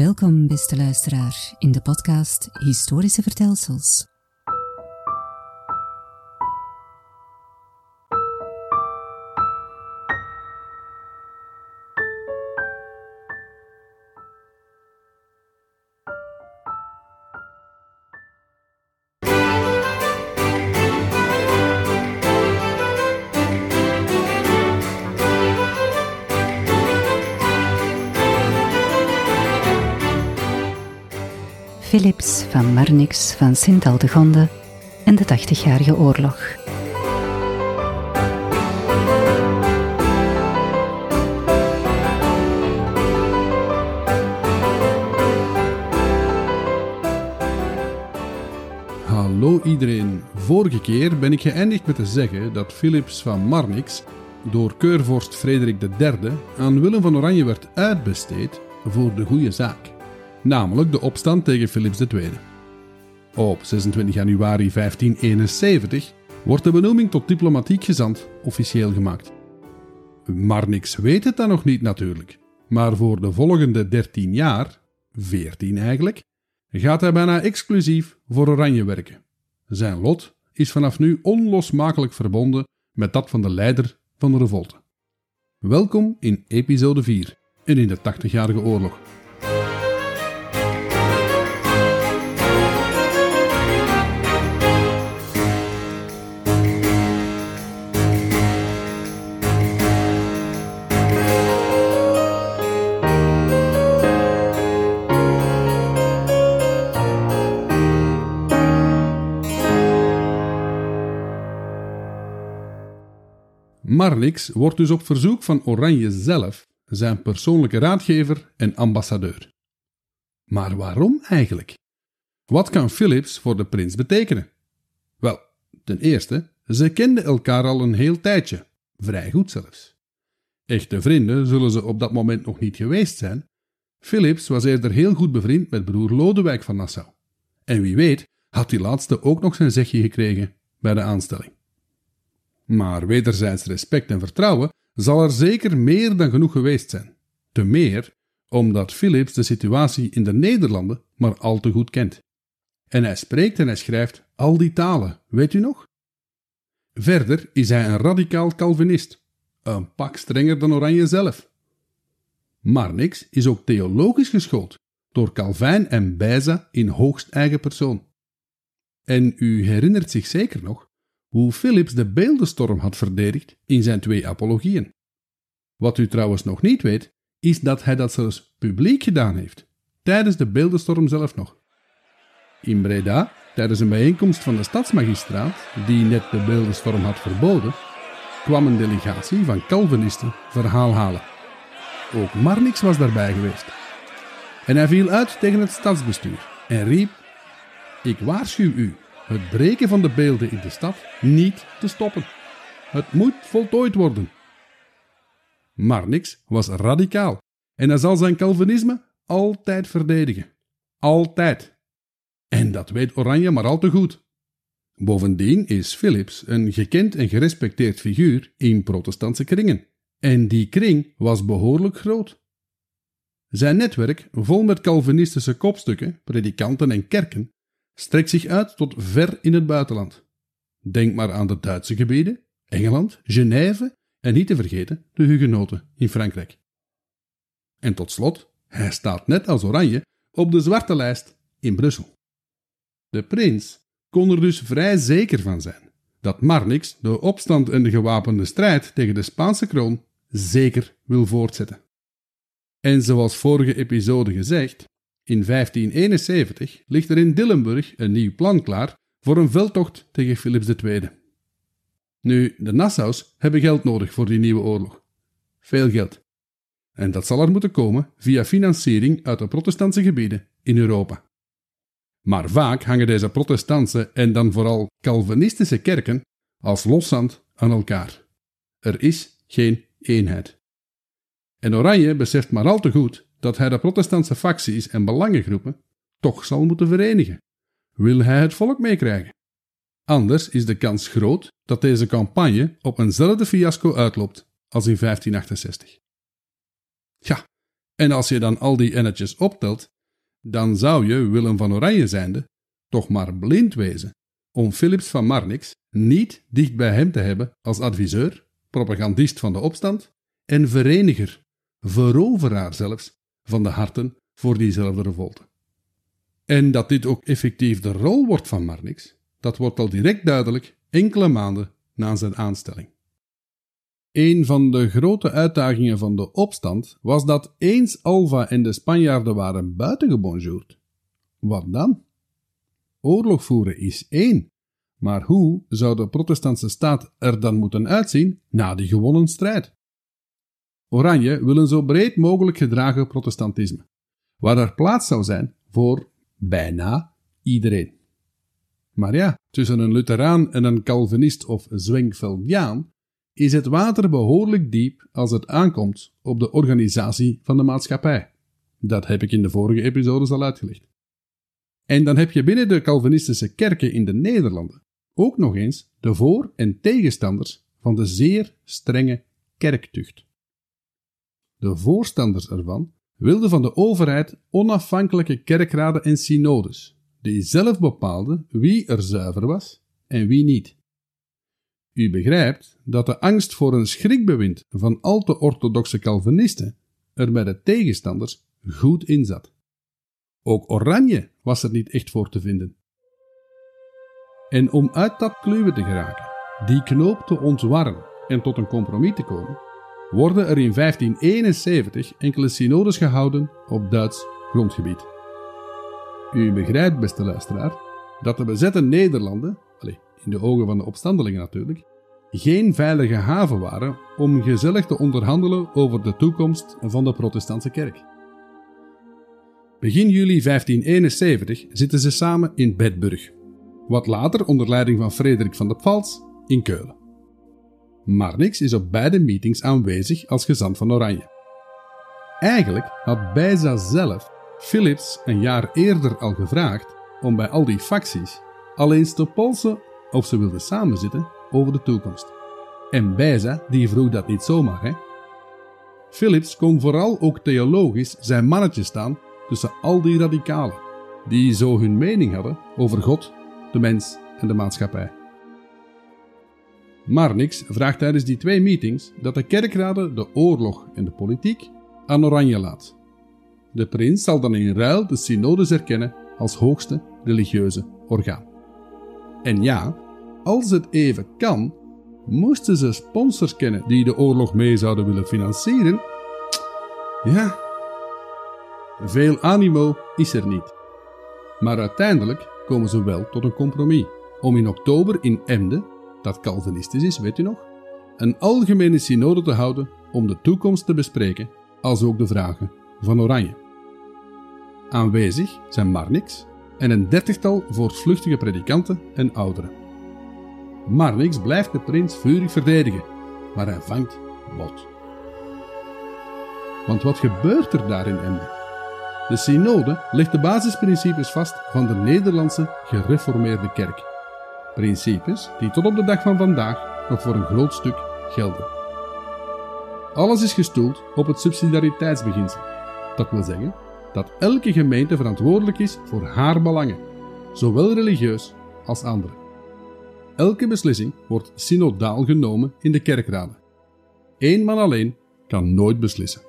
Welkom, beste luisteraar, in de podcast Historische Vertelsels. Van Sint-Aldegonde en de Tachtigjarige Oorlog. Hallo iedereen. Vorige keer ben ik geëindigd met te zeggen dat Philips van Marnix door keurvorst Frederik III aan Willem van Oranje werd uitbesteed voor de goede zaak namelijk de opstand tegen Philips II. Op 26 januari 1571 wordt de benoeming tot diplomatiek gezant officieel gemaakt. Marnix weet het dan nog niet natuurlijk, maar voor de volgende 13 jaar, 14 eigenlijk, gaat hij bijna exclusief voor Oranje werken. Zijn lot is vanaf nu onlosmakelijk verbonden met dat van de leider van de revolte. Welkom in episode 4 en in de 80-jarige oorlog. Marnix wordt dus op verzoek van Oranje zelf zijn persoonlijke raadgever en ambassadeur. Maar waarom eigenlijk? Wat kan Philips voor de prins betekenen? Wel, ten eerste, ze kenden elkaar al een heel tijdje, vrij goed zelfs. Echte vrienden zullen ze op dat moment nog niet geweest zijn. Philips was eerder heel goed bevriend met broer Lodewijk van Nassau. En wie weet had die laatste ook nog zijn zegje gekregen bij de aanstelling. Maar wederzijds respect en vertrouwen zal er zeker meer dan genoeg geweest zijn. Te meer omdat Philips de situatie in de Nederlanden maar al te goed kent. En hij spreekt en hij schrijft al die talen, weet u nog? Verder is hij een radicaal Calvinist, een pak strenger dan Oranje zelf. Marnix is ook theologisch geschoold door Calvijn en Beza in hoogst eigen persoon. En u herinnert zich zeker nog hoe Philips de beeldenstorm had verdedigd in zijn twee apologieën. Wat u trouwens nog niet weet, is dat hij dat zelfs publiek gedaan heeft, tijdens de beeldenstorm zelf nog. In Breda, tijdens een bijeenkomst van de stadsmagistraat, die net de beeldenstorm had verboden, kwam een delegatie van Calvinisten verhaal halen. Ook Marnix was daarbij geweest. En hij viel uit tegen het stadsbestuur en riep: Ik waarschuw u, het breken van de beelden in de stad niet te stoppen. Het moet voltooid worden. Marnix was radicaal en hij zal zijn Calvinisme altijd verdedigen. Altijd. En dat weet Oranje maar al te goed. Bovendien is Philips een gekend en gerespecteerd figuur in protestantse kringen. En die kring was behoorlijk groot. Zijn netwerk, vol met Calvinistische kopstukken, predikanten en kerken, strekt zich uit tot ver in het buitenland. Denk maar aan de Duitse gebieden, Engeland, Genève en niet te vergeten de hugenoten in Frankrijk. En tot slot, hij staat net als Oranje op de zwarte lijst in Brussel. De prins kon er dus vrij zeker van zijn dat Marnix de opstand en de gewapende strijd tegen de Spaanse kroon zeker wil voortzetten. En zoals vorige episode gezegd, in 1571 ligt er in Dillenburg een nieuw plan klaar voor een veldtocht tegen Philips II. Nu, de Nassaus hebben geld nodig voor die nieuwe oorlog. Veel geld. En dat zal er moeten komen via financiering uit de protestantse gebieden in Europa. Maar vaak hangen deze protestantse en dan vooral Calvinistische kerken als loszand aan elkaar. Er is geen eenheid. En Oranje beseft maar al te goed dat hij de protestantse facties en belangengroepen toch zal moeten verenigen. Wil hij het volk meekrijgen? Anders is de kans groot dat deze campagne op eenzelfde fiasco uitloopt als in 1568. Ja, En als je dan al die ennetjes optelt, dan zou je, Willem van Oranje zijnde, toch maar blind wezen om Philips van Marnix niet dicht bij hem te hebben als adviseur, propagandist van de opstand en vereniger, veroveraar zelfs, van de harten voor diezelfde revolte. En dat dit ook effectief de rol wordt van Marnix, dat wordt al direct duidelijk enkele maanden na zijn aanstelling. Een van de grote uitdagingen van de opstand was dat eens Alva en de Spanjaarden waren buitengebonjourd. Wat dan? Oorlog voeren is één, maar hoe zou de protestantse staat er dan moeten uitzien na die gewonnen strijd? Oranje wil een zo breed mogelijk gedragen protestantisme, waar er plaats zou zijn voor bijna iedereen. Maar ja, tussen een Lutheraan en een Calvinist of Zwingveldiaan is het water behoorlijk diep als het aankomt op de organisatie van de maatschappij. Dat heb ik in de vorige episodes al uitgelegd. En dan heb je binnen de Calvinistische kerken in de Nederlanden ook nog eens de voor- en tegenstanders van de zeer strenge kerktucht. De voorstanders ervan wilden van de overheid onafhankelijke kerkraden en synodes, die zelf bepaalden wie er zuiver was en wie niet. U begrijpt dat de angst voor een schrikbewind van al te orthodoxe Calvinisten er bij de tegenstanders goed in zat. Ook Oranje was er niet echt voor te vinden. En om uit dat kluwen te geraken, die knoop te ontwarren en tot een compromis te komen, worden er in 1571 enkele synodes gehouden op Duits grondgebied. U begrijpt, beste luisteraar, dat de bezette Nederlanden, in de ogen van de opstandelingen natuurlijk, geen veilige haven waren om gezellig te onderhandelen over de toekomst van de protestantse kerk. Begin juli 1571 zitten ze samen in Bedburg, wat later onder leiding van Frederik van de Pfalz in Keulen. Marnix is op beide meetings aanwezig als gezant van Oranje. Eigenlijk had Beza zelf Philips een jaar eerder al gevraagd om bij al die facties al eens te polsen of ze wilden samenzitten over de toekomst. En Beza die vroeg dat niet zomaar, hè? Philips kon vooral ook theologisch zijn mannetje staan tussen al die radicalen, die zo hun mening hadden over God, de mens en de maatschappij. Marnix vraagt tijdens die twee meetings dat de kerkraden de oorlog en de politiek aan Oranje laat. De prins zal dan in ruil de synodes erkennen als hoogste religieuze orgaan. En ja, als het even kan, moesten ze sponsors kennen die de oorlog mee zouden willen financieren. Ja, veel animo is er niet. Maar uiteindelijk komen ze wel tot een compromis om in oktober in Emden, dat Calvinistisch is, weet u nog, een algemene synode te houden om de toekomst te bespreken, als ook de vragen van Oranje. Aanwezig zijn Marnix en een dertigtal voortvluchtige predikanten en ouderen. Marnix blijft de prins vurig verdedigen, maar hij vangt bot. Want wat gebeurt er daar in? De synode legt de basisprincipes vast van de Nederlandse gereformeerde kerk. Principes die tot op de dag van vandaag nog voor een groot stuk gelden. Alles is gestoeld op het subsidiariteitsbeginsel. Dat wil zeggen dat elke gemeente verantwoordelijk is voor haar belangen, zowel religieus als andere. Elke beslissing wordt synodaal genomen in de kerkraden. Eén man alleen kan nooit beslissen.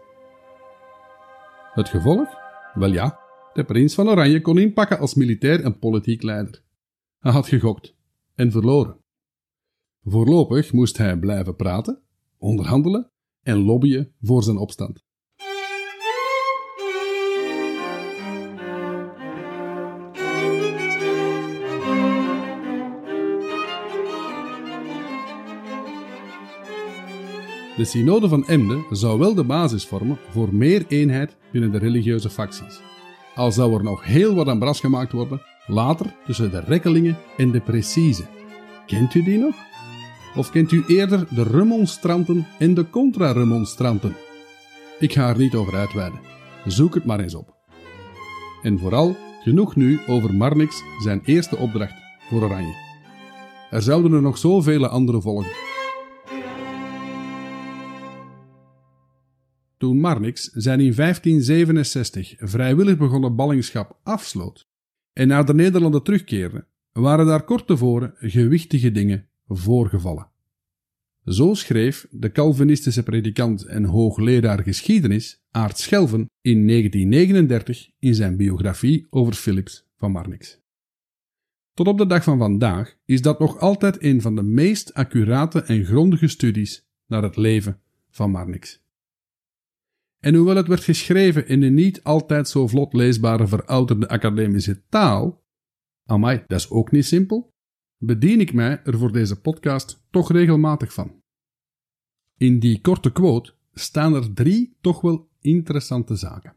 Het gevolg? Wel ja, de prins van Oranje kon inpakken als militair en politiek leider. Hij had gegokt en verloren. Voorlopig moest hij blijven praten, onderhandelen en lobbyen voor zijn opstand. De synode van Emden zou wel de basis vormen voor meer eenheid binnen de religieuze facties. Al zou er nog heel wat aan bras gemaakt worden, later tussen de rekkelingen en de precise. Kent u die nog? Of kent u eerder de remonstranten en de contra-remonstranten? Ik ga er niet over uitweiden. Zoek het maar eens op. En vooral, genoeg nu over Marnix zijn eerste opdracht voor Oranje. Er zouden er nog zoveel andere volgen. toen Marnix zijn in 1567 vrijwillig begonnen ballingschap afsloot en naar de Nederlanden terugkeerde, waren daar kort tevoren gewichtige dingen voorgevallen. Zo schreef de Calvinistische predikant en hoogleraar geschiedenis Aart Schelven in 1939 in zijn biografie over Philips van Marnix. Tot op de dag van vandaag is dat nog altijd een van de meest accurate en grondige studies naar het leven van Marnix. En hoewel het werd geschreven in een niet altijd zo vlot leesbare verouderde academische taal, amai, dat is ook niet simpel, bedien ik mij er voor deze podcast toch regelmatig van. In die korte quote staan er drie toch wel interessante zaken.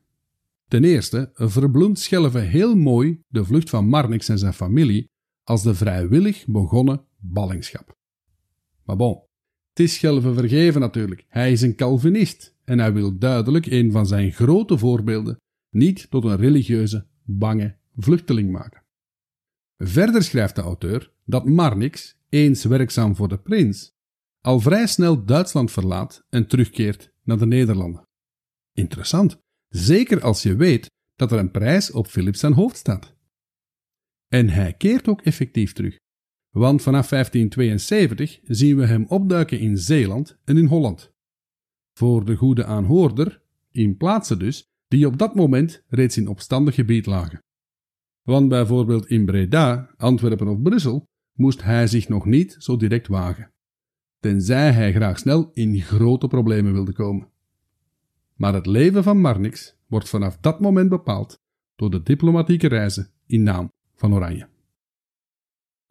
Ten eerste verbloemt Schelve heel mooi de vlucht van Marnix en zijn familie als de vrijwillig begonnen ballingschap. Maar bon, het is vergeven natuurlijk. Hij is een Calvinist en hij wil duidelijk een van zijn grote voorbeelden niet tot een religieuze, bange vluchteling maken. Verder schrijft de auteur dat Marnix, eens werkzaam voor de prins, al vrij snel Duitsland verlaat en terugkeert naar de Nederlanden. Interessant, zeker als je weet dat er een prijs op Philips zijn hoofd staat. En hij keert ook effectief terug, want vanaf 1572 zien we hem opduiken in Zeeland en in Holland. Voor de goede aanhoorder, in plaatsen dus, die op dat moment reeds in opstandig gebied lagen. Want bijvoorbeeld in Breda, Antwerpen of Brussel moest hij zich nog niet zo direct wagen, tenzij hij graag snel in grote problemen wilde komen. Maar het leven van Marnix wordt vanaf dat moment bepaald door de diplomatieke reizen in naam van Oranje.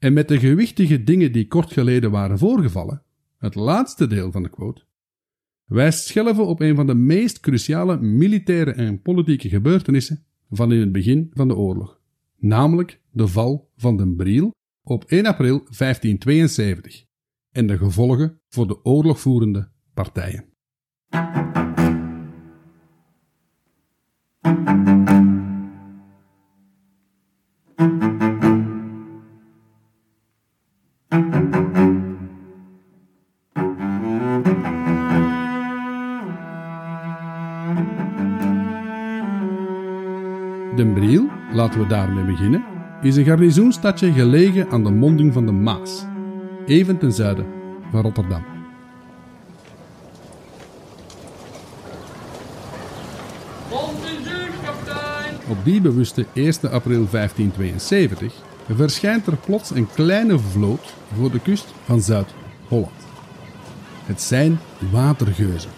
En met de gewichtige dingen die kort geleden waren voorgevallen, het laatste deel van de quote, wijst Schelve op een van de meest cruciale militaire en politieke gebeurtenissen van in het begin van de oorlog, namelijk de val van Den Briel op 1 april 1572 en de gevolgen voor de oorlogvoerende partijen. Laten we daarmee beginnen, is een garnizoenstadje gelegen aan de monding van de Maas, even ten zuiden van Rotterdam. Op die bewuste 1 april 1572 verschijnt er plots een kleine vloot voor de kust van Zuid-Holland. Het zijn watergeuzen.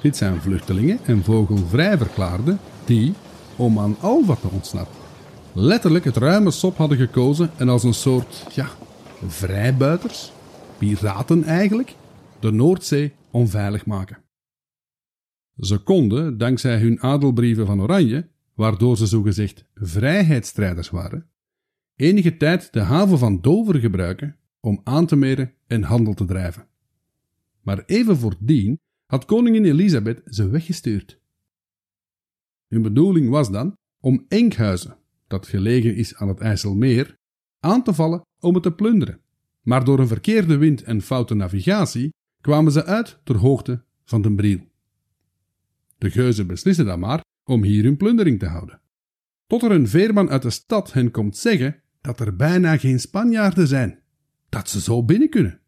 Dit zijn vluchtelingen en vogelvrij verklaarden die, om aan Alva te ontsnappen, letterlijk het ruime sop hadden gekozen en als een soort, ja, vrijbuiters, piraten eigenlijk, de Noordzee onveilig maken. Ze konden, dankzij hun adelbrieven van Oranje, waardoor ze zogezegd vrijheidsstrijders waren, enige tijd de haven van Dover gebruiken om aan te meren en handel te drijven. Maar even voordien had koningin Elisabeth ze weggestuurd. Hun bedoeling was dan om Enkhuizen, dat gelegen is aan het IJsselmeer, aan te vallen om het te plunderen. Maar door een verkeerde wind en foute navigatie kwamen ze uit ter hoogte van den Briel. De geuzen beslissen dan maar om hier hun plundering te houden. Tot er een veerman uit de stad hen komt zeggen dat er bijna geen Spanjaarden zijn, dat ze zo binnen kunnen.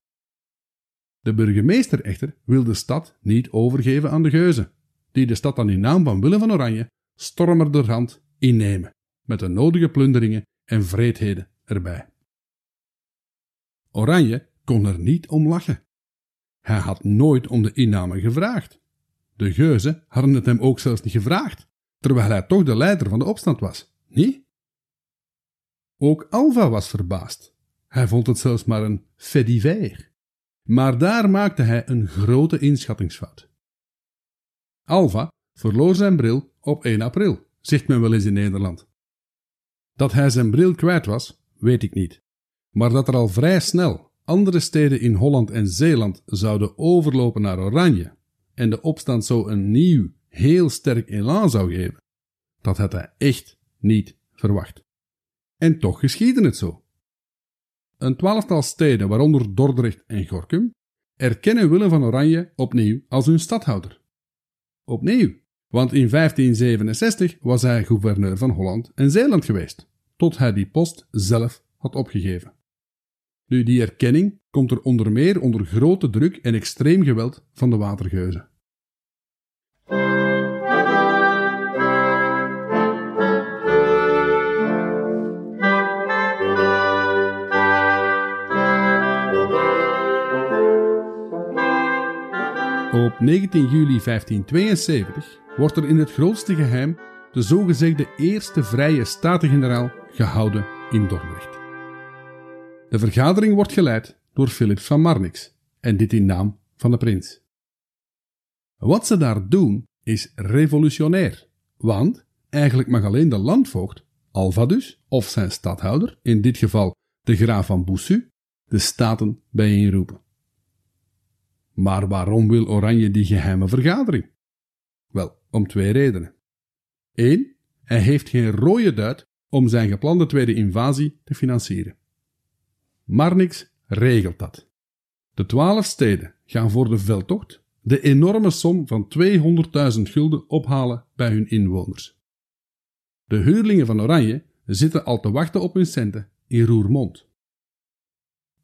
De burgemeester echter wil de stad niet overgeven aan de geuzen, die de stad dan in naam van Willem van Oranje stormerderhand innemen, met de nodige plunderingen en vreedheden erbij. Oranje kon er niet om lachen. Hij had nooit om de inname gevraagd. De geuzen hadden het hem ook zelfs niet gevraagd, terwijl hij toch de leider van de opstand was, niet? Ook Alva was verbaasd. Hij vond het zelfs maar een fait. Maar daar maakte hij een grote inschattingsfout. Alva verloor zijn bril op 1 april, zegt men wel eens in Nederland. Dat hij zijn bril kwijt was, weet ik niet. Maar dat er al vrij snel andere steden in Holland en Zeeland zouden overlopen naar Oranje en de opstand zo een nieuw, heel sterk elan zou geven, dat had hij echt niet verwacht. En toch geschiedde het zo. Een twaalftal steden, waaronder Dordrecht en Gorkum, erkennen Willem van Oranje opnieuw als hun stadhouder. Opnieuw. Want in 1567 was hij gouverneur van Holland en Zeeland geweest, tot hij die post zelf had opgegeven. Nu, die erkenning komt er onder meer onder grote druk en extreem geweld van de watergeuzen. Op 19 juli 1572 wordt er in het grootste geheim de zogezegde Eerste Vrije Staten-Generaal gehouden in Dordrecht. De vergadering wordt geleid door Philips van Marnix en dit in naam van de prins. Wat ze daar doen is revolutionair, want eigenlijk mag alleen de landvoogd, Alva dus, of zijn stadhouder, in dit geval de graaf van Boussu, de staten bijeenroepen. Maar waarom wil Oranje die geheime vergadering? Wel, om twee redenen. Eén, hij heeft geen rode duit om zijn geplande tweede invasie te financieren. Marnix regelt dat. De twaalf steden gaan voor de veldtocht de enorme som van 200.000 gulden ophalen bij hun inwoners. De huurlingen van Oranje zitten al te wachten op hun centen in Roermond.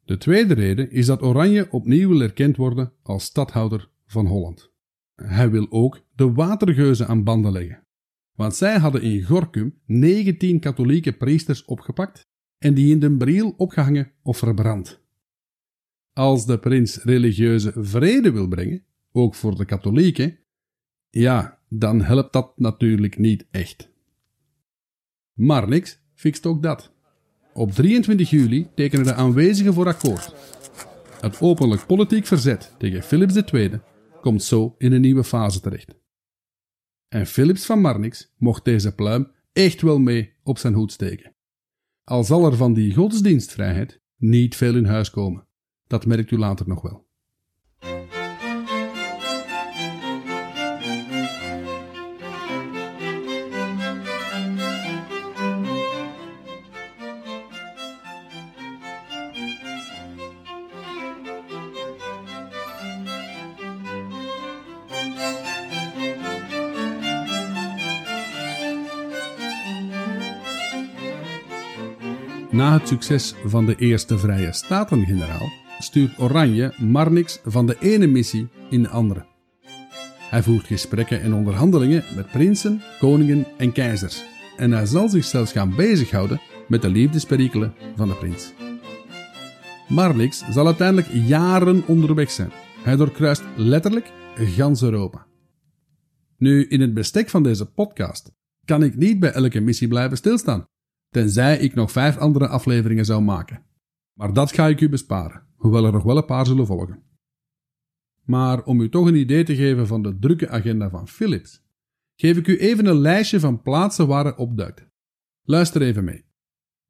De tweede reden is dat Oranje opnieuw wil erkend worden als stadhouder van Holland. Hij wil ook de watergeuzen aan banden leggen. Want zij hadden in Gorkum 19 katholieke priesters opgepakt en die in de Briel opgehangen of verbrand. Als de prins religieuze vrede wil brengen, ook voor de katholieken, ja, dan helpt dat natuurlijk niet echt. Maar niks fixt ook dat. Op 23 juli tekenen de aanwezigen voor akkoord. Het openlijk politiek verzet tegen Philips II komt zo in een nieuwe fase terecht. En Philips van Marnix mocht deze pluim echt wel mee op zijn hoed steken. Al zal er van die godsdienstvrijheid niet veel in huis komen. Dat merkt u later nog wel. Succes van de Eerste Vrije Staten-generaal stuurt Oranje Marnix van de ene missie in de andere. Hij voert gesprekken en onderhandelingen met prinsen, koningen en keizers. En hij zal zich zelfs gaan bezighouden met de liefdesperikelen van de prins. Marnix zal uiteindelijk jaren onderweg zijn. Hij doorkruist letterlijk gans Europa. Nu, in het bestek van deze podcast kan ik niet bij elke missie blijven stilstaan tenzij ik nog vijf andere afleveringen zou maken. Maar dat ga ik u besparen, hoewel er nog wel een paar zullen volgen. Maar om u toch een idee te geven van de drukke agenda van Philips, geef ik u even een lijstje van plaatsen waar hij opduikt. Luister even mee.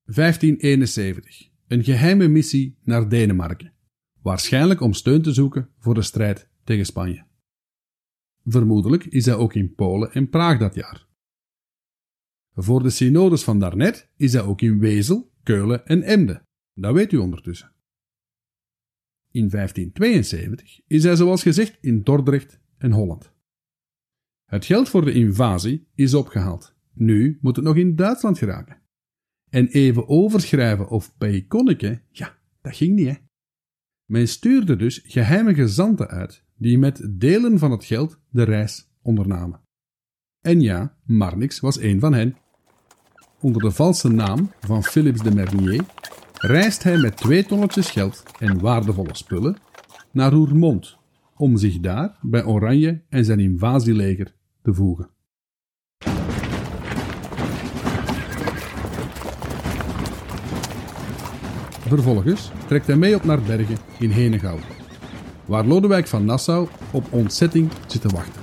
1571. Een geheime missie naar Denemarken. Waarschijnlijk om steun te zoeken voor de strijd tegen Spanje. Vermoedelijk is hij ook in Polen en Praag dat jaar. Voor de synodes van daarnet is hij ook in Wezel, Keulen en Emden. Dat weet u ondertussen. In 1572 is hij zoals gezegd in Dordrecht en Holland. Het geld voor de invasie is opgehaald. Nu moet het nog in Duitsland geraken. En even overschrijven of payconneken, ja, dat ging niet, hè. Men stuurde dus geheime gezanten uit die met delen van het geld de reis ondernamen. En ja, Marnix was een van hen onder de valse naam van Philips de Mernier, reist hij met twee tonnetjes geld en waardevolle spullen naar Roermond, om zich daar bij Oranje en zijn invasieleger te voegen. Vervolgens trekt hij mee op naar Bergen in Henegouwen, waar Lodewijk van Nassau op ontzetting zit te wachten.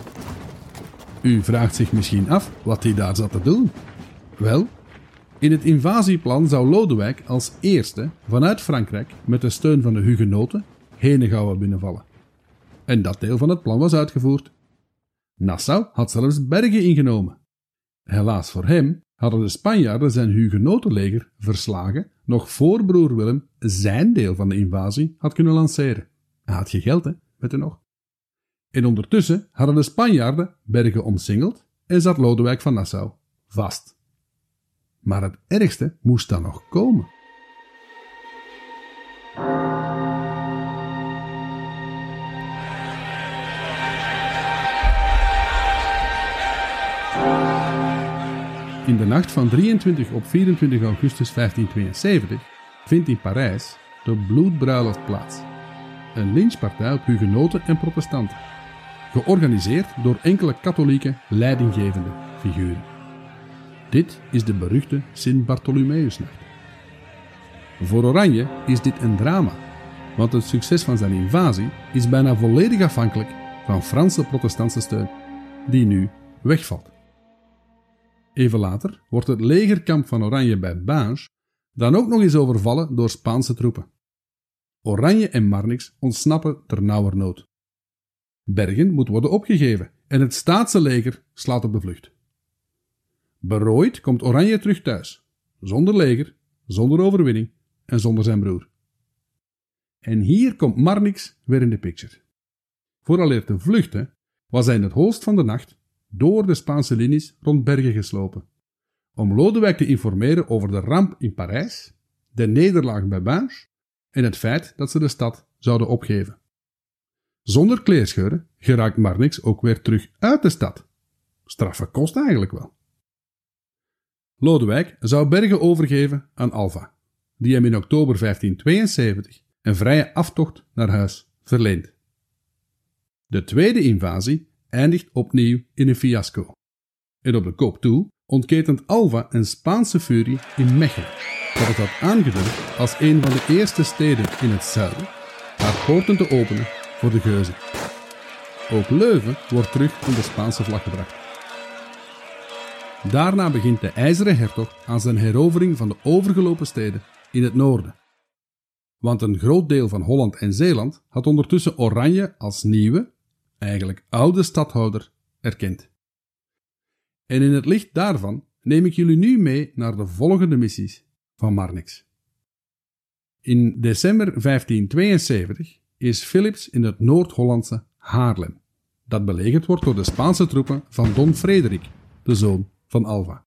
U vraagt zich misschien af wat hij daar zat te doen. Wel, in het invasieplan zou Lodewijk als eerste vanuit Frankrijk met de steun van de Hugenoten Henegouwen binnenvallen. En dat deel van het plan was uitgevoerd. Nassau had zelfs Bergen ingenomen. Helaas voor hem hadden de Spanjaarden zijn Hugenotenleger verslagen nog voor broer Willem zijn deel van de invasie had kunnen lanceren. Hij had je geld, hè? Nog? En ondertussen hadden de Spanjaarden Bergen omsingeld en zat Lodewijk van Nassau vast. Maar het ergste moest dan nog komen. In de nacht van 23 op 24 augustus 1572 vindt in Parijs de bloedbruiloft plaats. Een lynchpartij op hugenoten en protestanten. Georganiseerd door enkele katholieke leidinggevende figuren. Dit is de beruchte Sint-Bartholomeusnacht. Voor Oranje is dit een drama, want het succes van zijn invasie is bijna volledig afhankelijk van Franse protestantse steun, die nu wegvalt. Even later wordt het legerkamp van Oranje bij Bange dan ook nog eens overvallen door Spaanse troepen. Oranje en Marnix ontsnappen ter nauwernood. Bergen moet worden opgegeven en het staatse leger slaat op de vlucht. Berooid komt Oranje terug thuis, zonder leger, zonder overwinning en zonder zijn broer. En hier komt Marnix weer in de picture. Vooraleer te vluchten was hij in het holst van de nacht door de Spaanse linies rond Bergen geslopen, om Lodewijk te informeren over de ramp in Parijs, de nederlaag bij Bange en het feit dat ze de stad zouden opgeven. Zonder kleerscheuren geraakt Marnix ook weer terug uit de stad. Straffe kost eigenlijk wel. Lodewijk zou Bergen overgeven aan Alva, die hem in oktober 1572 een vrije aftocht naar huis verleent. De tweede invasie eindigt opnieuw in een fiasco. En op de koop toe ontketent Alva een Spaanse furie in Mechelen, dat het had aangedurfd als een van de eerste steden in het zuiden haar poorten te openen voor de geuzen. Ook Leuven wordt terug onder de Spaanse vlag gebracht. Daarna begint de IJzeren Hertog aan zijn herovering van de overgelopen steden in het noorden. Want een groot deel van Holland en Zeeland had ondertussen Oranje als nieuwe, eigenlijk oude stadhouder, erkend. En in het licht daarvan neem ik jullie nu mee naar de volgende missies van Marnix. In december 1572 is Philips in het Noord-Hollandse Haarlem, dat belegerd wordt door de Spaanse troepen van Don Frederik, de zoon van Alva.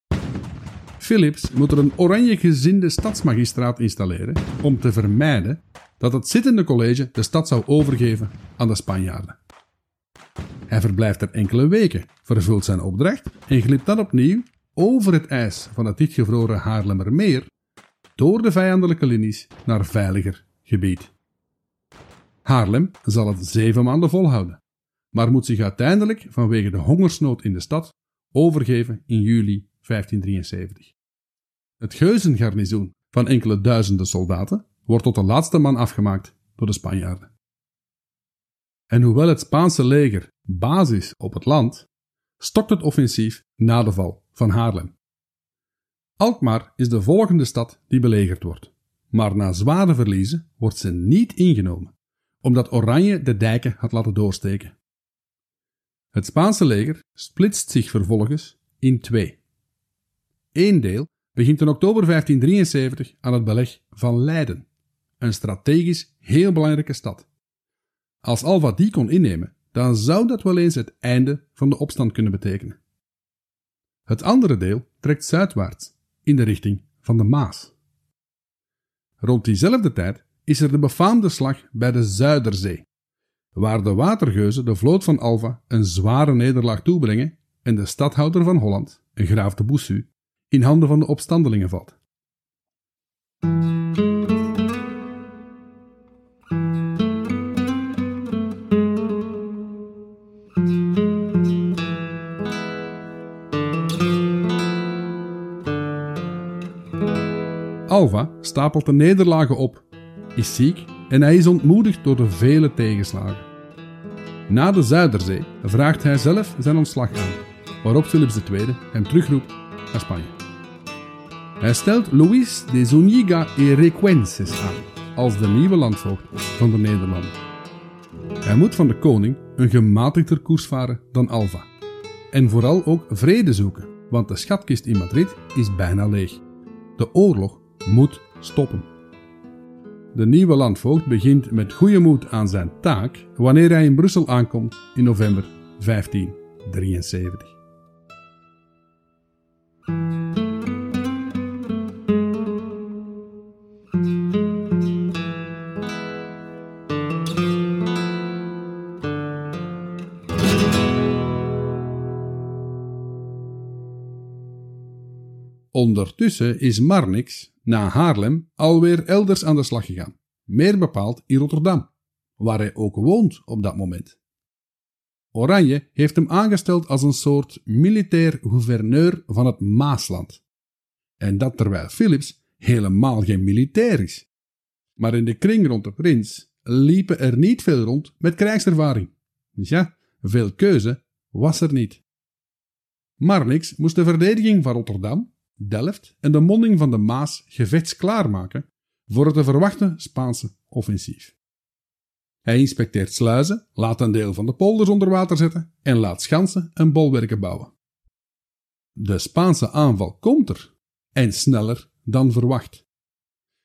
Philips moet er een oranje gezinde stadsmagistraat installeren om te vermijden dat het zittende college de stad zou overgeven aan de Spanjaarden. Hij verblijft er enkele weken, vervult zijn opdracht en glipt dan opnieuw over het ijs van het dichtgevroren Haarlemmermeer door de vijandelijke linies naar veiliger gebied. Haarlem zal het zeven maanden volhouden, maar moet zich uiteindelijk vanwege de hongersnood in de stad overgeven in juli 1573. Het geuzengarnizoen van enkele duizenden soldaten wordt tot de laatste man afgemaakt door de Spanjaarden. En hoewel het Spaanse leger basis op het land, stokt het offensief na de val van Haarlem. Alkmaar is de volgende stad die belegerd wordt, maar na zware verliezen wordt ze niet ingenomen, omdat Oranje de dijken had laten doorsteken. Het Spaanse leger splitst zich vervolgens in twee. Eén deel begint in oktober 1573 aan het beleg van Leiden, een strategisch heel belangrijke stad. Als Alva die kon innemen, dan zou dat wel eens het einde van de opstand kunnen betekenen. Het andere deel trekt zuidwaarts, in de richting van de Maas. Rond diezelfde tijd is er de befaamde slag bij de Zuiderzee, waar de watergeuzen de vloot van Alva een zware nederlaag toebrengen en de stadhouder van Holland, een graaf de Boussu, in handen van de opstandelingen valt. Alva stapelt de nederlagen op, is ziek en hij is ontmoedigd door de vele tegenslagen. Na de Zuiderzee vraagt hij zelf zijn ontslag aan, waarop Philips II hem terugroept naar Spanje. Hij stelt Luis de Zuniga y Requences aan als de nieuwe landvoogd van de Nederlanden. Hij moet van de koning een gematigder koers varen dan Alva. En vooral ook vrede zoeken, want de schatkist in Madrid is bijna leeg. De oorlog moet stoppen. De nieuwe landvoogd begint met goede moed aan zijn taak wanneer hij in Brussel aankomt in november 1573. Ondertussen is Marnix, na Haarlem, alweer elders aan de slag gegaan. Meer bepaald in Rotterdam, waar hij ook woont op dat moment. Oranje heeft hem aangesteld als een soort militair gouverneur van het Maasland. En dat terwijl Philips helemaal geen militair is. Maar in de kring rond de prins liepen er niet veel rond met krijgservaring. Dus ja, veel keuze was er niet. Marnix moest de verdediging van Rotterdam Delft en de monding van de Maas gevechtsklaar maken voor het te verwachten Spaanse offensief. Hij inspecteert sluizen, laat een deel van de polders onder water zetten en laat schansen en bolwerken bouwen. De Spaanse aanval komt er, en sneller dan verwacht.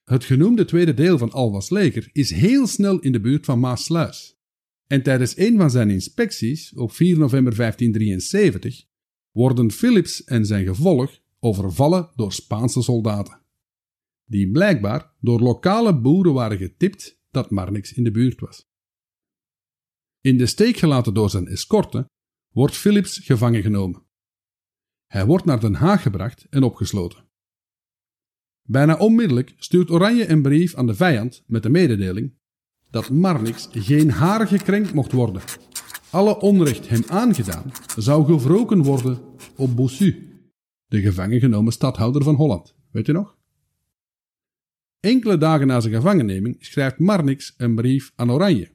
Het genoemde tweede deel van Alvas leger is heel snel in de buurt van Maasluis. En tijdens een van zijn inspecties op 4 november 1573 worden Philips en zijn gevolg overvallen door Spaanse soldaten, die blijkbaar door lokale boeren waren getipt dat Marnix in de buurt was. In de steek gelaten door zijn escorte wordt Philips gevangen genomen. Hij wordt naar Den Haag gebracht en opgesloten. Bijna onmiddellijk stuurt Oranje een brief aan de vijand met de mededeling dat Marnix geen haar gekrenkt mocht worden. Alle onrecht hem aangedaan zou gewroken worden op Bossu de gevangen genomen stadhouder van Holland. Weet u nog? Enkele dagen na zijn gevangenneming schrijft Marnix een brief aan Oranje,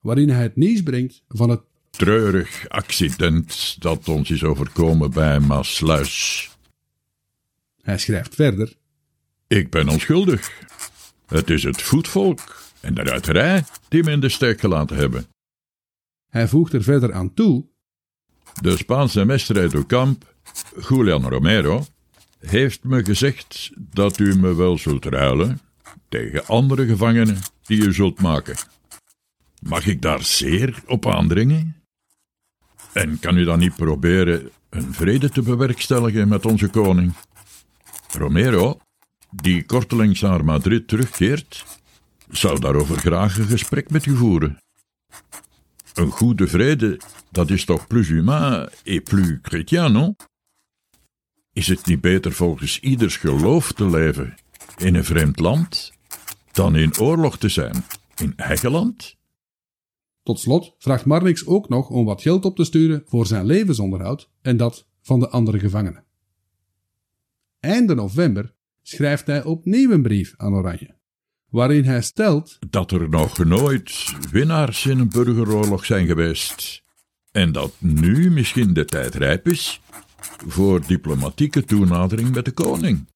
waarin hij het nieuws brengt van het treurig accident dat ons is overkomen bij Maasluis. Hij schrijft verder: Ik ben onschuldig. Het is het voetvolk en de ruiterij die me in de steek gelaten hebben. Hij voegt er verder aan toe: De Spaanse meester kamp Julian Romero heeft me gezegd dat u me wel zult ruilen tegen andere gevangenen die u zult maken. Mag ik daar zeer op aandringen? En kan u dan niet proberen een vrede te bewerkstelligen met onze koning? Romero, die kortelings naar Madrid terugkeert, zou daarover graag een gesprek met u voeren. Een goede vrede, dat is toch plus humain et plus chrétien, non? Is het niet beter volgens ieders geloof te leven in een vreemd land dan in oorlog te zijn in eigen land? Tot slot vraagt Marnix ook nog om wat geld op te sturen voor zijn levensonderhoud en dat van de andere gevangenen. Einde november schrijft hij opnieuw een brief aan Oranje, waarin hij stelt dat er nog nooit winnaars in een burgeroorlog zijn geweest en dat nu misschien de tijd rijp is voor diplomatieke toenadering met de koning.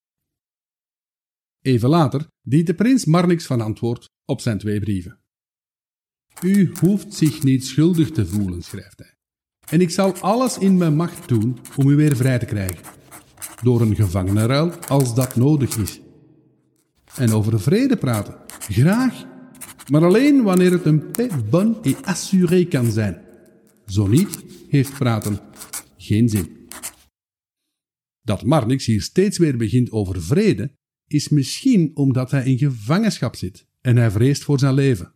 Even later dient de prins Marnix van antwoord op zijn twee brieven. U hoeft zich niet schuldig te voelen, schrijft hij. En ik zal alles in mijn macht doen om u weer vrij te krijgen. Door een gevangenenruil als dat nodig is. En over vrede praten, graag. Maar alleen wanneer het een paix bonne et assuré kan zijn. Zo niet, heeft praten geen zin. Dat Marnix hier steeds weer begint over vrede, is misschien omdat hij in gevangenschap zit en hij vreest voor zijn leven.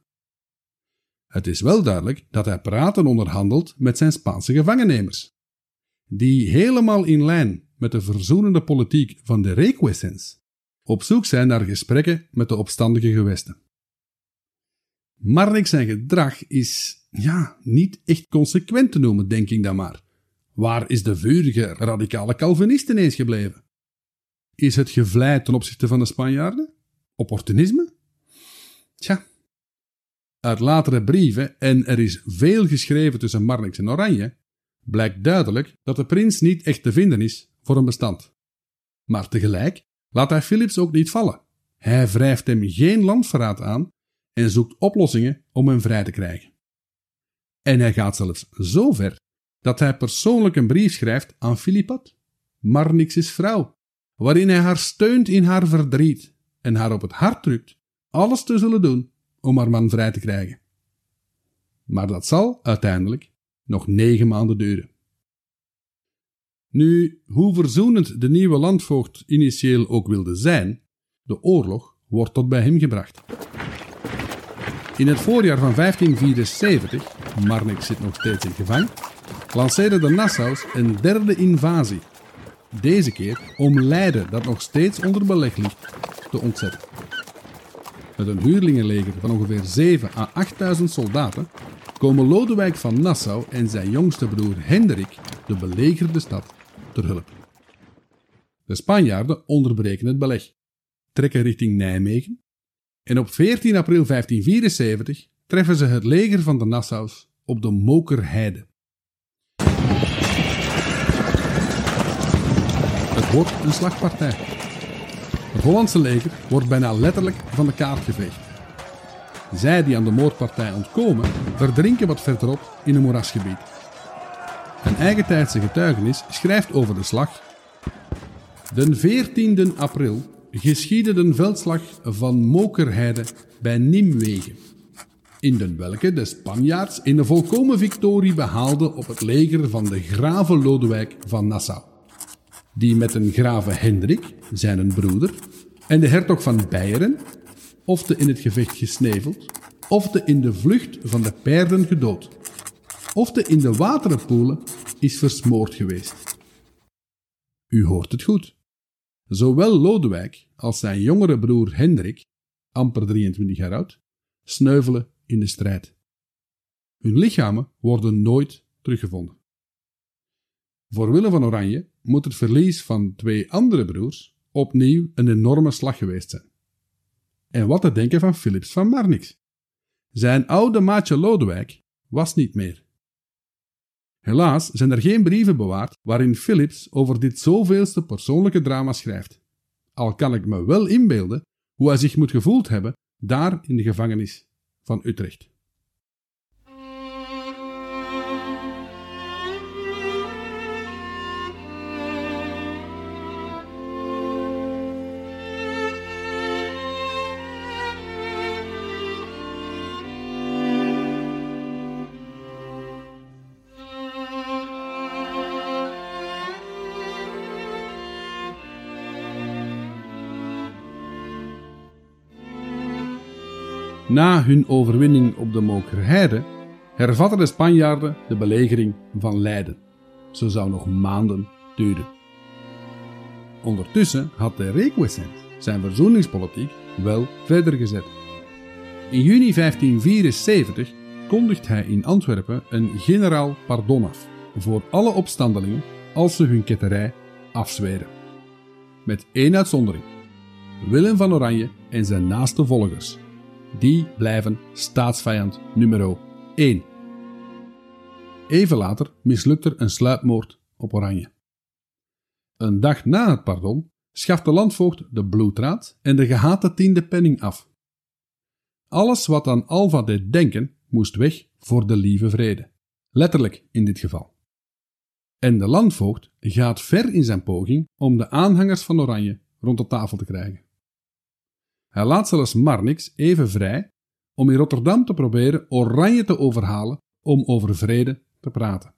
Het is wel duidelijk dat hij praten onderhandelt met zijn Spaanse gevangennemers, die helemaal in lijn met de verzoenende politiek van de Requesens op zoek zijn naar gesprekken met de opstandige gewesten. Marnix zijn gedrag is, ja, niet echt consequent te noemen, denk ik dan maar. Waar is de vurige radicale Calvinist ineens gebleven? Is het gevleid ten opzichte van de Spanjaarden? Opportunisme? Tja. Uit latere brieven, en er is veel geschreven tussen Marnix en Oranje, blijkt duidelijk dat de prins niet echt te vinden is voor een bestand. Maar tegelijk laat hij Philips ook niet vallen. Hij wrijft hem geen landverraad aan en zoekt oplossingen om hem vrij te krijgen. En hij gaat zelfs zo ver dat hij persoonlijk een brief schrijft aan Philippat, Marnix's vrouw, waarin hij haar steunt in haar verdriet en haar op het hart drukt alles te zullen doen om haar man vrij te krijgen. Maar dat zal uiteindelijk nog negen maanden duren. Nu, hoe verzoenend de nieuwe landvoogd initieel ook wilde zijn, de oorlog wordt tot bij hem gebracht. In het voorjaar van 1574, Marnix zit nog steeds in gevangen, lanceerden de Nassaus een derde invasie. Deze keer om Leiden, dat nog steeds onder beleg ligt, te ontzetten. Met een huurlingenleger van ongeveer 7 à 8000 soldaten komen Lodewijk van Nassau en zijn jongste broer Hendrik de belegerde stad ter hulp. De Spanjaarden onderbreken het beleg, trekken richting Nijmegen en op 14 april 1574 treffen ze het leger van de Nassaus op de Mokerheide. Wordt een slagpartij. Het Hollandse leger wordt bijna letterlijk van de kaart geveegd. Zij die aan de moordpartij ontkomen, verdrinken wat verderop in een moerasgebied. Een eigentijdse getuigenis schrijft over de slag. De 14 april geschiedde de veldslag van Mokerheide bij Nimwegen, in den welke de Spanjaards in de volkomen victorie behaalden op het leger van de grave Lodewijk van Nassau, die met een grave Hendrik, zijn broeder, en de hertog van Beieren, of de in het gevecht gesneveld, of de in de vlucht van de paarden gedood, of in de waterenpoelen is versmoord geweest. U hoort het goed. Zowel Lodewijk als zijn jongere broer Hendrik, amper 23 jaar oud, sneuvelen in de strijd. Hun lichamen worden nooit teruggevonden. Voor Willem van Oranje moet het verlies van twee andere broers opnieuw een enorme slag geweest zijn. En wat te denken van Philips van Marnix? Zijn oude maatje Lodewijk was niet meer. Helaas zijn er geen brieven bewaard waarin Philips over dit zoveelste persoonlijke drama schrijft. Al kan ik me wel inbeelden hoe hij zich moet gevoeld hebben daar in de gevangenis van Utrecht. Na hun overwinning op de Mokerheide hervatten de Spanjaarden de belegering van Leiden. Ze zou nog maanden duren. Ondertussen had de Requesens zijn verzoeningspolitiek wel verder gezet. In juni 1574 kondigt hij in Antwerpen een generaal pardon af voor alle opstandelingen als ze hun ketterij afzweren. Met één uitzondering: Willem van Oranje en zijn naaste volgers, die blijven staatsvijand nummer 1. Even later mislukt er een sluipmoord op Oranje. Een dag na het pardon schaft de landvoogd de bloedraad en de gehate tiende penning af. Alles wat aan Alva deed denken, moest weg voor de lieve vrede. Letterlijk in dit geval. En de landvoogd gaat ver in zijn poging om de aanhangers van Oranje rond de tafel te krijgen. Hij laat zelfs Marnix even vrij om in Rotterdam te proberen Oranje te overhalen om over vrede te praten.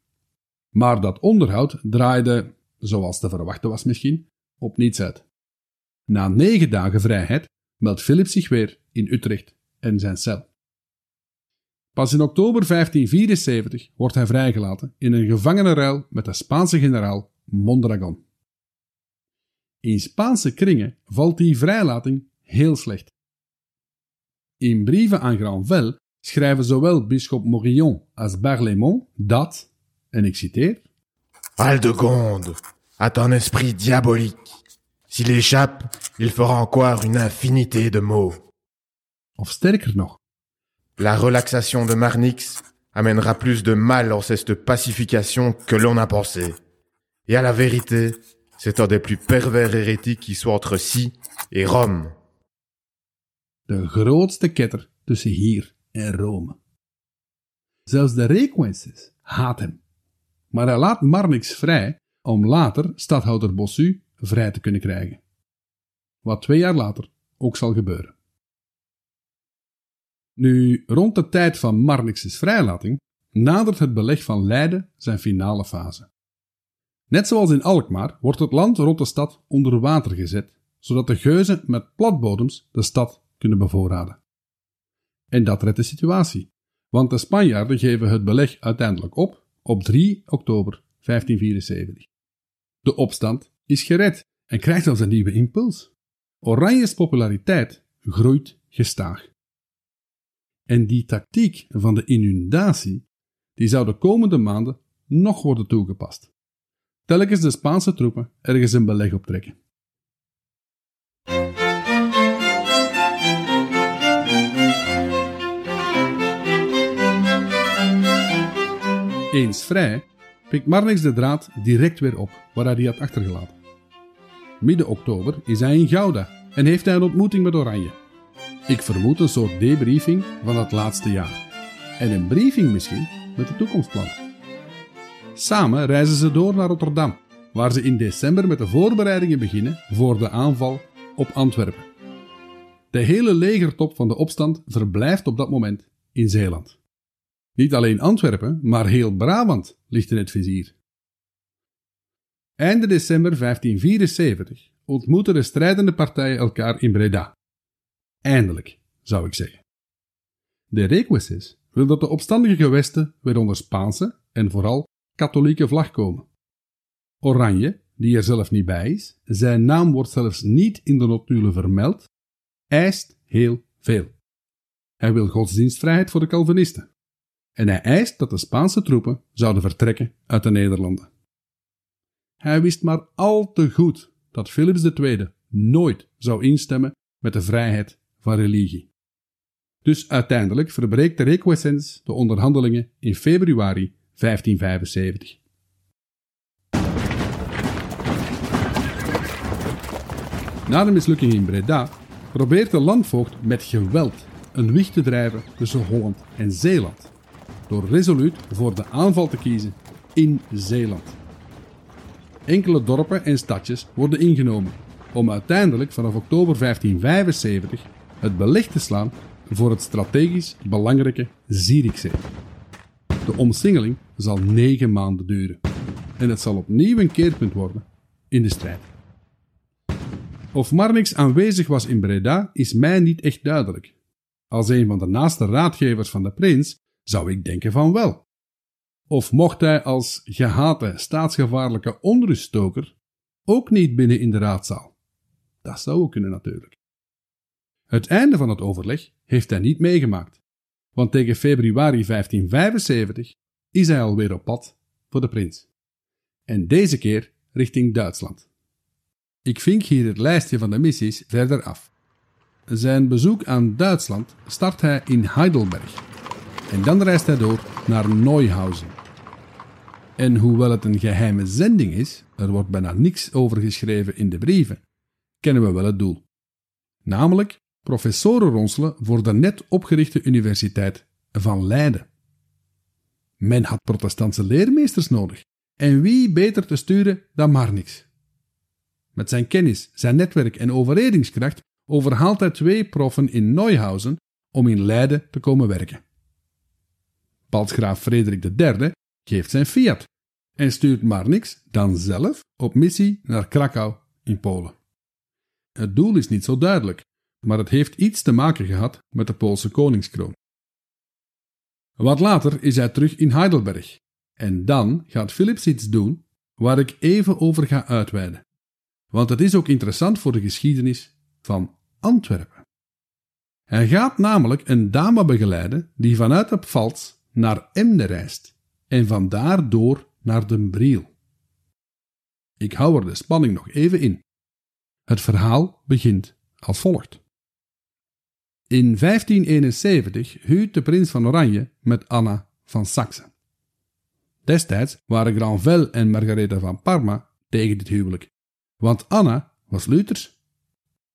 Maar dat onderhoud draaide, zoals te verwachten was misschien, op niets uit. Na negen dagen vrijheid meldt Philip zich weer in Utrecht en zijn cel. Pas in oktober 1574 wordt hij vrijgelaten in een gevangenenruil met de Spaanse generaal Mondragon. In Spaanse kringen valt die vrijlating heel slecht. In brieven aan Granvelle schrijven zowel bisschop Morillon als Barlaymont dat, en ik citeer, Aldegonde a un esprit diabolique. S'il échappe, il fera encore une infinité de maux. Of sterker nog, La relaxation de Marnix amènera plus de mal en cette pacification que l'on a pensé. Et à la vérité, c'est un des plus pervers hérétiques qui soit entre Si et Rome. De grootste ketter tussen hier en Rome. Zelfs de Requensis haat hem. Maar hij laat Marnix vrij om later stadhouder Bossu vrij te kunnen krijgen. Wat twee jaar later ook zal gebeuren. Nu, rond de tijd van Marnix's vrijlating nadert het beleg van Leiden zijn finale fase. Net zoals in Alkmaar wordt het land rond de stad onder water gezet, zodat de geuzen met platbodems de stad kunnen bevoorraden. En dat redt de situatie, want de Spanjaarden geven het beleg uiteindelijk op op 3 oktober 1574. De opstand is gered en krijgt zelfs een nieuwe impuls. Oranjes populariteit groeit gestaag. En die tactiek van de inundatie, die zou de komende maanden nog worden toegepast. Telkens de Spaanse troepen ergens een beleg optrekken. Eens vrij, pikt Marnix de draad direct weer op waar hij die had achtergelaten. Midden oktober is hij in Gouda en heeft hij een ontmoeting met Oranje. Ik vermoed een soort debriefing van het laatste jaar. En een briefing misschien met de toekomstplannen. Samen reizen ze door naar Rotterdam, waar ze in december met de voorbereidingen beginnen voor de aanval op Antwerpen. De hele legertop van de opstand verblijft op dat moment in Zeeland. Niet alleen Antwerpen, maar heel Brabant ligt in het vizier. Einde december 1574 ontmoeten de strijdende partijen elkaar in Breda. Eindelijk, zou ik zeggen. De Requesens wil dat de opstandige gewesten weer onder Spaanse en vooral katholieke vlag komen. Oranje, die er zelf niet bij is, zijn naam wordt zelfs niet in de notulen vermeld, eist heel veel. Hij wil godsdienstvrijheid voor de Calvinisten. En hij eist dat de Spaanse troepen zouden vertrekken uit de Nederlanden. Hij wist maar al te goed dat Philips II nooit zou instemmen met de vrijheid van religie. Dus uiteindelijk verbreekt de Requesens de onderhandelingen in februari 1575. Na de mislukking in Breda probeert de landvoogd met geweld een wicht te drijven tussen Holland en Zeeland, door resoluut voor de aanval te kiezen in Zeeland. Enkele dorpen en stadjes worden ingenomen, om uiteindelijk vanaf oktober 1575 het beleg te slaan voor het strategisch belangrijke Zierikzee. De omsingeling zal negen maanden duren en het zal opnieuw een keerpunt worden in de strijd. Of Marnix aanwezig was in Breda is mij niet echt duidelijk. Als een van de naaste raadgevers van de prins zou ik denken van wel. Of mocht hij als gehate staatsgevaarlijke onruststoker ook niet binnen in de raadzaal? Dat zou ook kunnen natuurlijk. Het einde van het overleg heeft hij niet meegemaakt, want tegen februari 1575 is hij alweer op pad voor de prins. En deze keer richting Duitsland. Ik vink hier het lijstje van de missies verder af. Zijn bezoek aan Duitsland start hij in Heidelberg. En dan reist hij door naar Neuhausen. En hoewel het een geheime zending is, er wordt bijna niks over geschreven in de brieven, kennen we wel het doel. Namelijk professoren ronselen voor de net opgerichte Universiteit van Leiden. Men had protestantse leermeesters nodig. En wie beter te sturen dan Marnix? Met zijn kennis, zijn netwerk en overredingskracht overhaalt hij twee proffen in Neuhausen om in Leiden te komen werken. Paltsgraaf Frederik III geeft zijn fiat en stuurt Marnix dan zelf op missie naar Krakau in Polen. Het doel is niet zo duidelijk, maar het heeft iets te maken gehad met de Poolse koningskroon. Wat later is hij terug in Heidelberg en dan gaat Philips iets doen waar ik even over ga uitweiden. Want het is ook interessant voor de geschiedenis van Antwerpen. Hij gaat namelijk een dame begeleiden die vanuit de Pfalz naar Emden reist en vandaar door naar Den Briel. Ik hou er de spanning nog even in. Het verhaal begint als volgt. In 1571 huwt de prins van Oranje met Anna van Saxe. Destijds waren Granvelle en Margaretha van Parma tegen dit huwelijk, want Anna was Luthers.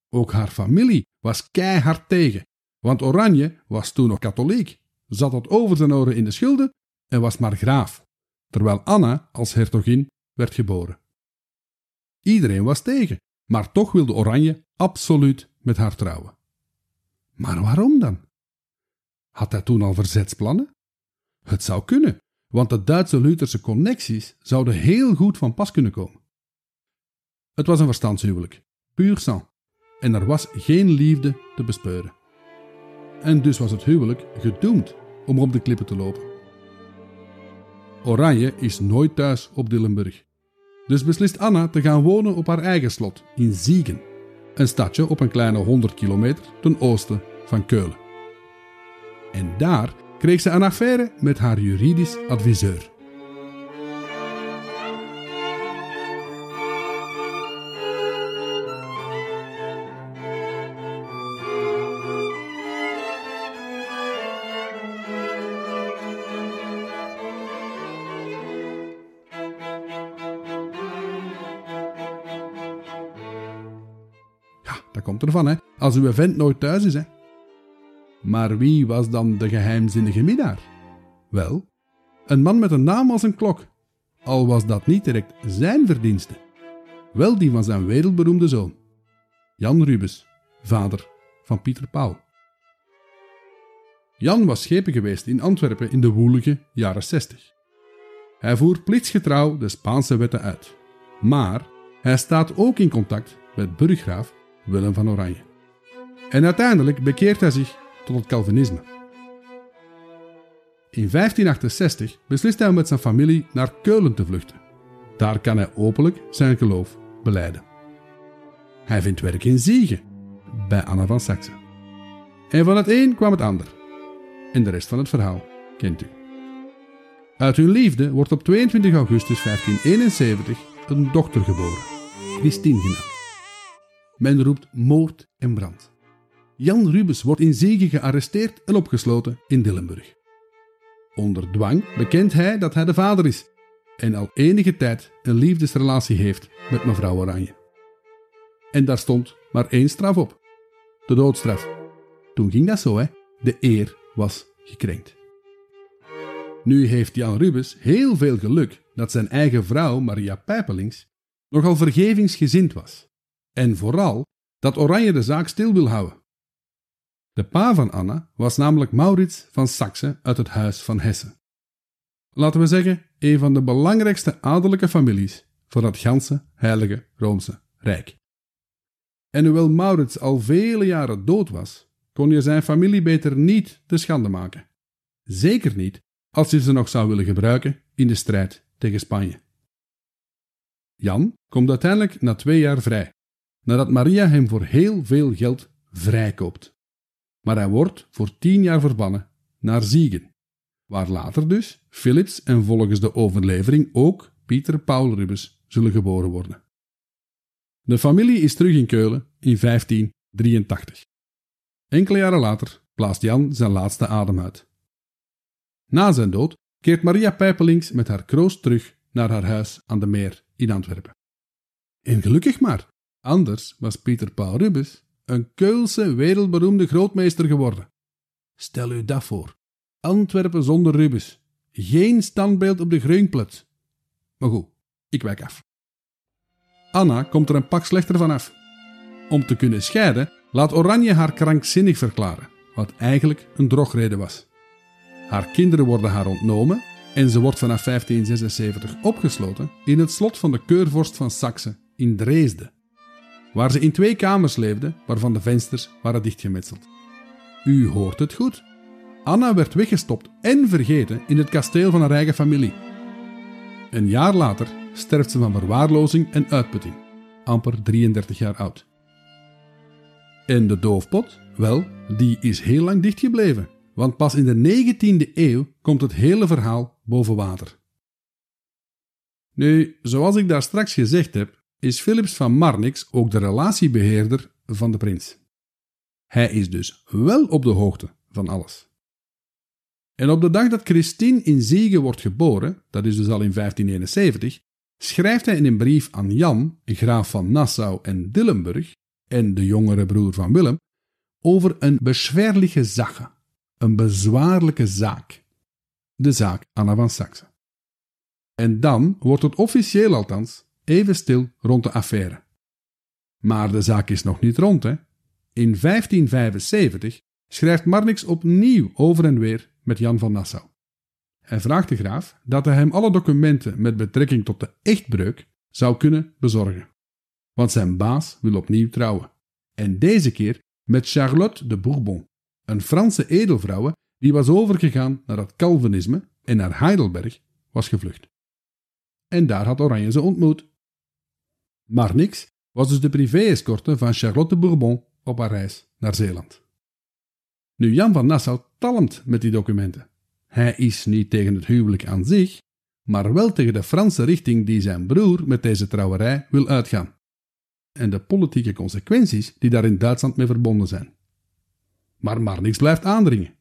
Ook haar familie was keihard tegen, want Oranje was toen nog katholiek, zat tot over zijn oren in de schulden en was maar graaf, terwijl Anna als hertogin werd geboren. Iedereen was tegen, maar toch wilde Oranje absoluut met haar trouwen. Maar waarom dan? Had hij toen al verzetsplannen? Het zou kunnen, want de Duitse-Lutherse connecties zouden heel goed van pas kunnen komen. Het was een verstandshuwelijk, puur sang, en er was geen liefde te bespeuren. En dus was het huwelijk gedoemd om op de klippen te lopen. Oranje is nooit thuis op Dillenburg. Dus beslist Anna te gaan wonen op haar eigen slot in Ziegen, een stadje op een kleine 100 kilometer ten oosten van Keulen. En daar kreeg ze een affaire met haar juridisch adviseur. Dat komt ervan, hè. Als uw vent nooit thuis is, hè. Maar wie was dan de geheimzinnige minnaar? Wel, een man met een naam als een klok. Al was dat niet direct zijn verdienste. Wel die van zijn wereldberoemde zoon. Jan Rubens, vader van Pieter Paul. Jan was schepen geweest in Antwerpen in de woelige jaren 60. Hij voer plichtsgetrouw de Spaanse wetten uit. Maar hij staat ook in contact met burggraaf Willem van Oranje. En uiteindelijk bekeert hij zich tot het Calvinisme. In 1568 beslist hij om met zijn familie naar Keulen te vluchten. Daar kan hij openlijk zijn geloof beleiden. Hij vindt werk in Ziegen, bij Anna van Saxe. En van het een kwam het ander. En de rest van het verhaal kent u. Uit hun liefde wordt op 22 augustus 1571 een dochter geboren, Christine genaamd. Men roept moord en brand. Jan Rubens wordt in Ziegen gearresteerd en opgesloten in Dillenburg. Onder dwang bekent hij dat hij de vader is en al enige tijd een liefdesrelatie heeft met mevrouw Oranje. En daar stond maar één straf op: de doodstraf. Toen ging dat zo, hè? De eer was gekrenkt. Nu heeft Jan Rubens heel veel geluk dat zijn eigen vrouw, Maria Pijpelings, nogal vergevingsgezind was. En vooral dat Oranje de zaak stil wil houden. De pa van Anna was namelijk Maurits van Saxe uit het huis van Hessen. Laten we zeggen, een van de belangrijkste adellijke families van het ganse heilige Roomse Rijk. En hoewel Maurits al vele jaren dood was, kon je zijn familie beter niet te schande maken. Zeker niet als je ze nog zou willen gebruiken in de strijd tegen Spanje. Jan komt uiteindelijk na twee jaar vrij, nadat Maria hem voor heel veel geld vrijkoopt. Maar hij wordt voor tien jaar verbannen naar Ziegen, waar later dus Philips en volgens de overlevering ook Pieter Paul Rubens zullen geboren worden. De familie is terug in Keulen in 1583. Enkele jaren later blaast Jan zijn laatste adem uit. Na zijn dood keert Maria Pijpelings met haar kroost terug naar haar huis aan de meer in Antwerpen. En gelukkig maar, anders was Pieter Paul Rubens een Keulse wereldberoemde grootmeester geworden. Stel u dat voor. Antwerpen zonder Rubens. Geen standbeeld op de Groenplat. Maar goed, ik wijk af. Anna komt er een pak slechter vanaf. Om te kunnen scheiden, laat Oranje haar krankzinnig verklaren, wat eigenlijk een drogreden was. Haar kinderen worden haar ontnomen en ze wordt vanaf 1576 opgesloten in het slot van de keurvorst van Saxe in Dresden, waar ze in twee kamers leefde waarvan de vensters waren dichtgemetseld. U hoort het goed. Anna werd weggestopt en vergeten in het kasteel van haar eigen familie. Een jaar later sterft ze van verwaarlozing en uitputting, amper 33 jaar oud. En de doofpot? Wel, die is heel lang dichtgebleven, want pas in de 19e eeuw komt het hele verhaal boven water. Nu, zoals ik daar straks gezegd heb, is Philips van Marnix ook de relatiebeheerder van de prins. Hij is dus wel op de hoogte van alles. En op de dag dat Christine in Ziegen wordt geboren, dat is dus al in 1571, schrijft hij in een brief aan Jan, graaf van Nassau en Dillenburg, en de jongere broer van Willem, over een beschwerlijke zache, een bezwaarlijke zaak. De zaak Anna van Saxe. En dan wordt het officieel althans even stil rond de affaire. Maar de zaak is nog niet rond, hè? In 1575 schrijft Marnix opnieuw over en weer met Jan van Nassau. Hij vraagt de graaf dat hij hem alle documenten met betrekking tot de echtbreuk zou kunnen bezorgen. Want zijn baas wil opnieuw trouwen. En deze keer met Charlotte de Bourbon, een Franse edelvrouw die was overgegaan naar het Calvinisme en naar Heidelberg was gevlucht. En daar had Oranje ze ontmoet. Marnix was dus de privé-escorte van Charlotte Bourbon op haar reis naar Zeeland. Nu Jan van Nassau talmt met die documenten. Hij is niet tegen het huwelijk aan zich, maar wel tegen de Franse richting die zijn broer met deze trouwerij wil uitgaan. En de politieke consequenties die daar in Duitsland mee verbonden zijn. Maar Marnix blijft aandringen.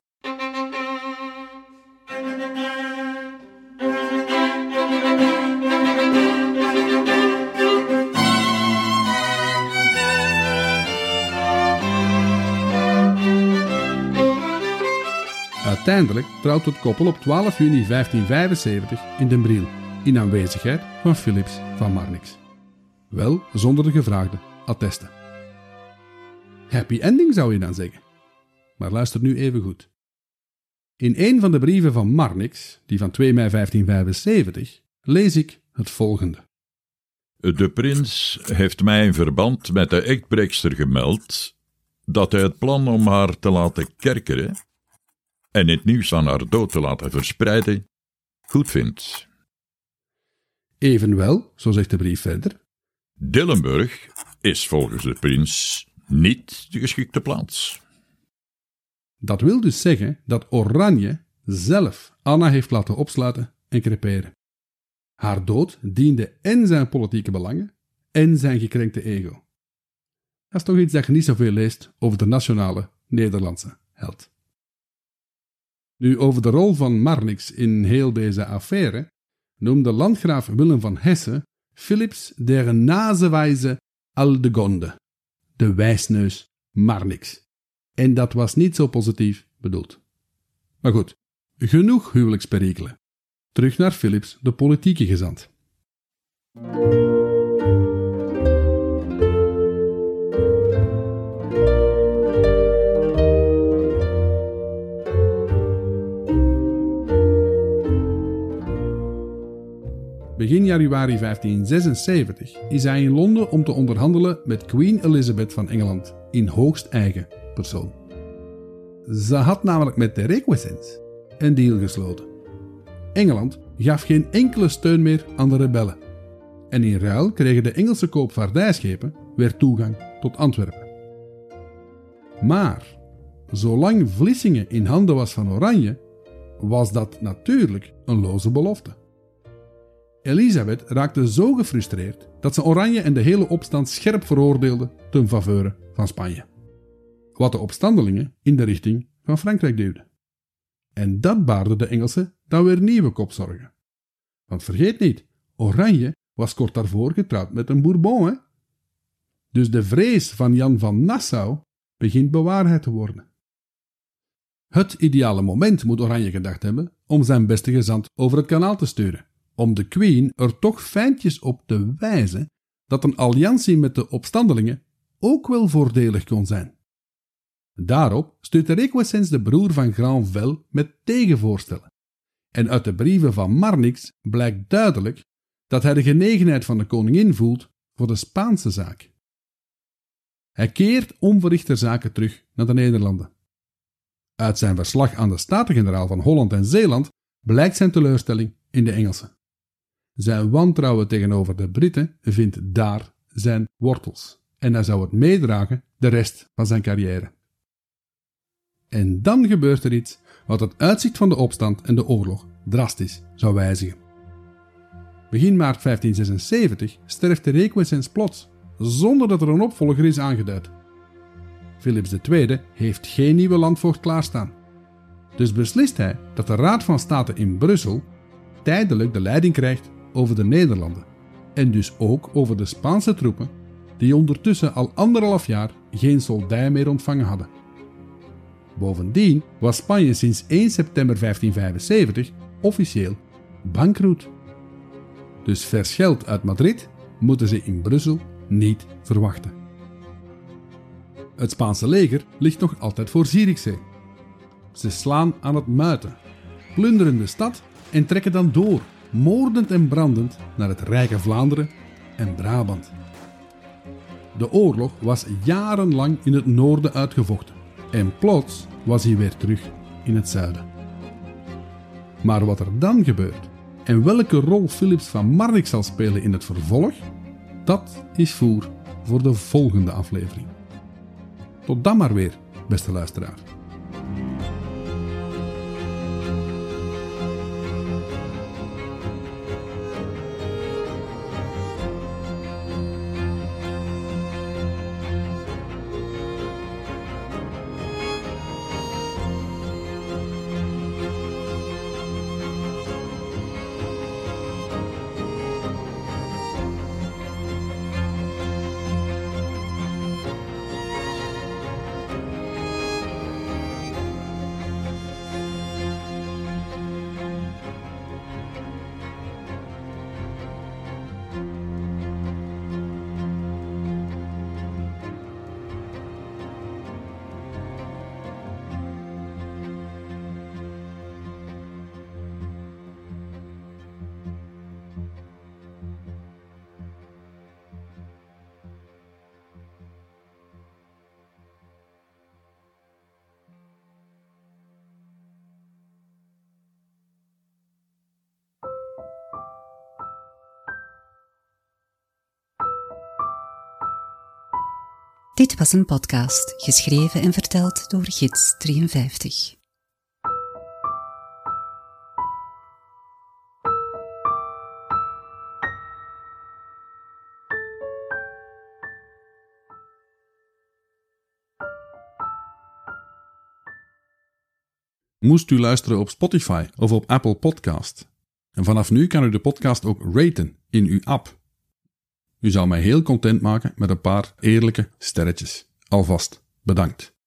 Uiteindelijk trouwt het koppel op 12 juni 1575 in Den Briel, in aanwezigheid van Philips van Marnix. Wel zonder de gevraagde attesten. Happy ending zou je dan zeggen. Maar luister nu even goed. In een van de brieven van Marnix, die van 2 mei 1575, lees ik het volgende. De prins heeft mij in verband met de echtbreekster gemeld dat hij het plan om haar te laten kerkeren en het nieuws van haar dood te laten verspreiden, goed vindt. Evenwel, zo zegt de brief verder, Dillenburg is volgens de prins niet de geschikte plaats. Dat wil dus zeggen dat Oranje zelf Anna heeft laten opsluiten en creperen. Haar dood diende en zijn politieke belangen en zijn gekrenkte ego. Dat is toch iets dat je niet zoveel leest over de nationale Nederlandse held. Nu, over de rol van Marnix in heel deze affaire noemde landgraaf Willem van Hesse Philips der Nasewijze Aldegonde, de wijsneus Marnix. En dat was niet zo positief bedoeld. Maar goed, genoeg huwelijksperikelen. Terug naar Philips, de politieke gezant. Begin januari 1576 is hij in Londen om te onderhandelen met Queen Elizabeth van Engeland in hoogst eigen persoon. Ze had namelijk met de Requesens een deal gesloten. Engeland gaf geen enkele steun meer aan de rebellen. En in ruil kregen de Engelse koopvaardijschepen weer toegang tot Antwerpen. Maar, zolang Vlissingen in handen was van Oranje, was dat natuurlijk een loze belofte. Elisabeth raakte zo gefrustreerd dat ze Oranje en de hele opstand scherp veroordeelde ten faveur van Spanje. Wat de opstandelingen in de richting van Frankrijk duwde. En dat baarde de Engelsen dan weer nieuwe kopzorgen. Want vergeet niet, Oranje was kort daarvoor getrouwd met een Bourbon, hè? Dus de vrees van Jan van Nassau begint bewaarheid te worden. Het ideale moment moet Oranje gedacht hebben om zijn beste gezant over het kanaal te sturen om de Queen er toch fijntjes op te wijzen dat een alliantie met de opstandelingen ook wel voordelig kon zijn. Daarop stuurt Requesens de broer van Granvelle met tegenvoorstellen. En uit de brieven van Marnix blijkt duidelijk dat hij de genegenheid van de koningin voelt voor de Spaanse zaak. Hij keert onverrichter zaken terug naar de Nederlanden. Uit zijn verslag aan de Staten-Generaal van Holland en Zeeland blijkt zijn teleurstelling in de Engelsen. Zijn wantrouwen tegenover de Britten vindt daar zijn wortels. En hij zou het meedragen de rest van zijn carrière. En dan gebeurt er iets wat het uitzicht van de opstand en de oorlog drastisch zou wijzigen. Begin maart 1576 sterft de Requesens plots, zonder dat er een opvolger is aangeduid. Philips II heeft geen nieuwe landvoogd klaarstaan. Dus beslist hij dat de Raad van State in Brussel tijdelijk de leiding krijgt over de Nederlanden en dus ook over de Spaanse troepen die ondertussen al anderhalf jaar geen soldij meer ontvangen hadden. Bovendien was Spanje sinds 1 september 1575 officieel bankroet. Dus vers geld uit Madrid moeten ze in Brussel niet verwachten. Het Spaanse leger ligt nog altijd voor Zierikzee. Ze slaan aan het muiten, plunderen de stad en trekken dan door, moordend en brandend, naar het rijke Vlaanderen en Brabant. De oorlog was jarenlang in het noorden uitgevochten en plots was hij weer terug in het zuiden. Maar wat er dan gebeurt en welke rol Philips van Marnix zal spelen in het vervolg, dat is voer voor de volgende aflevering. Tot dan maar weer, beste luisteraar. Dit was een podcast, geschreven en verteld door Gids 53. Moest u luisteren op Spotify of op Apple Podcast? En vanaf nu kan u de podcast ook raten in uw app. U zou mij heel content maken met een paar eerlijke sterretjes. Alvast bedankt.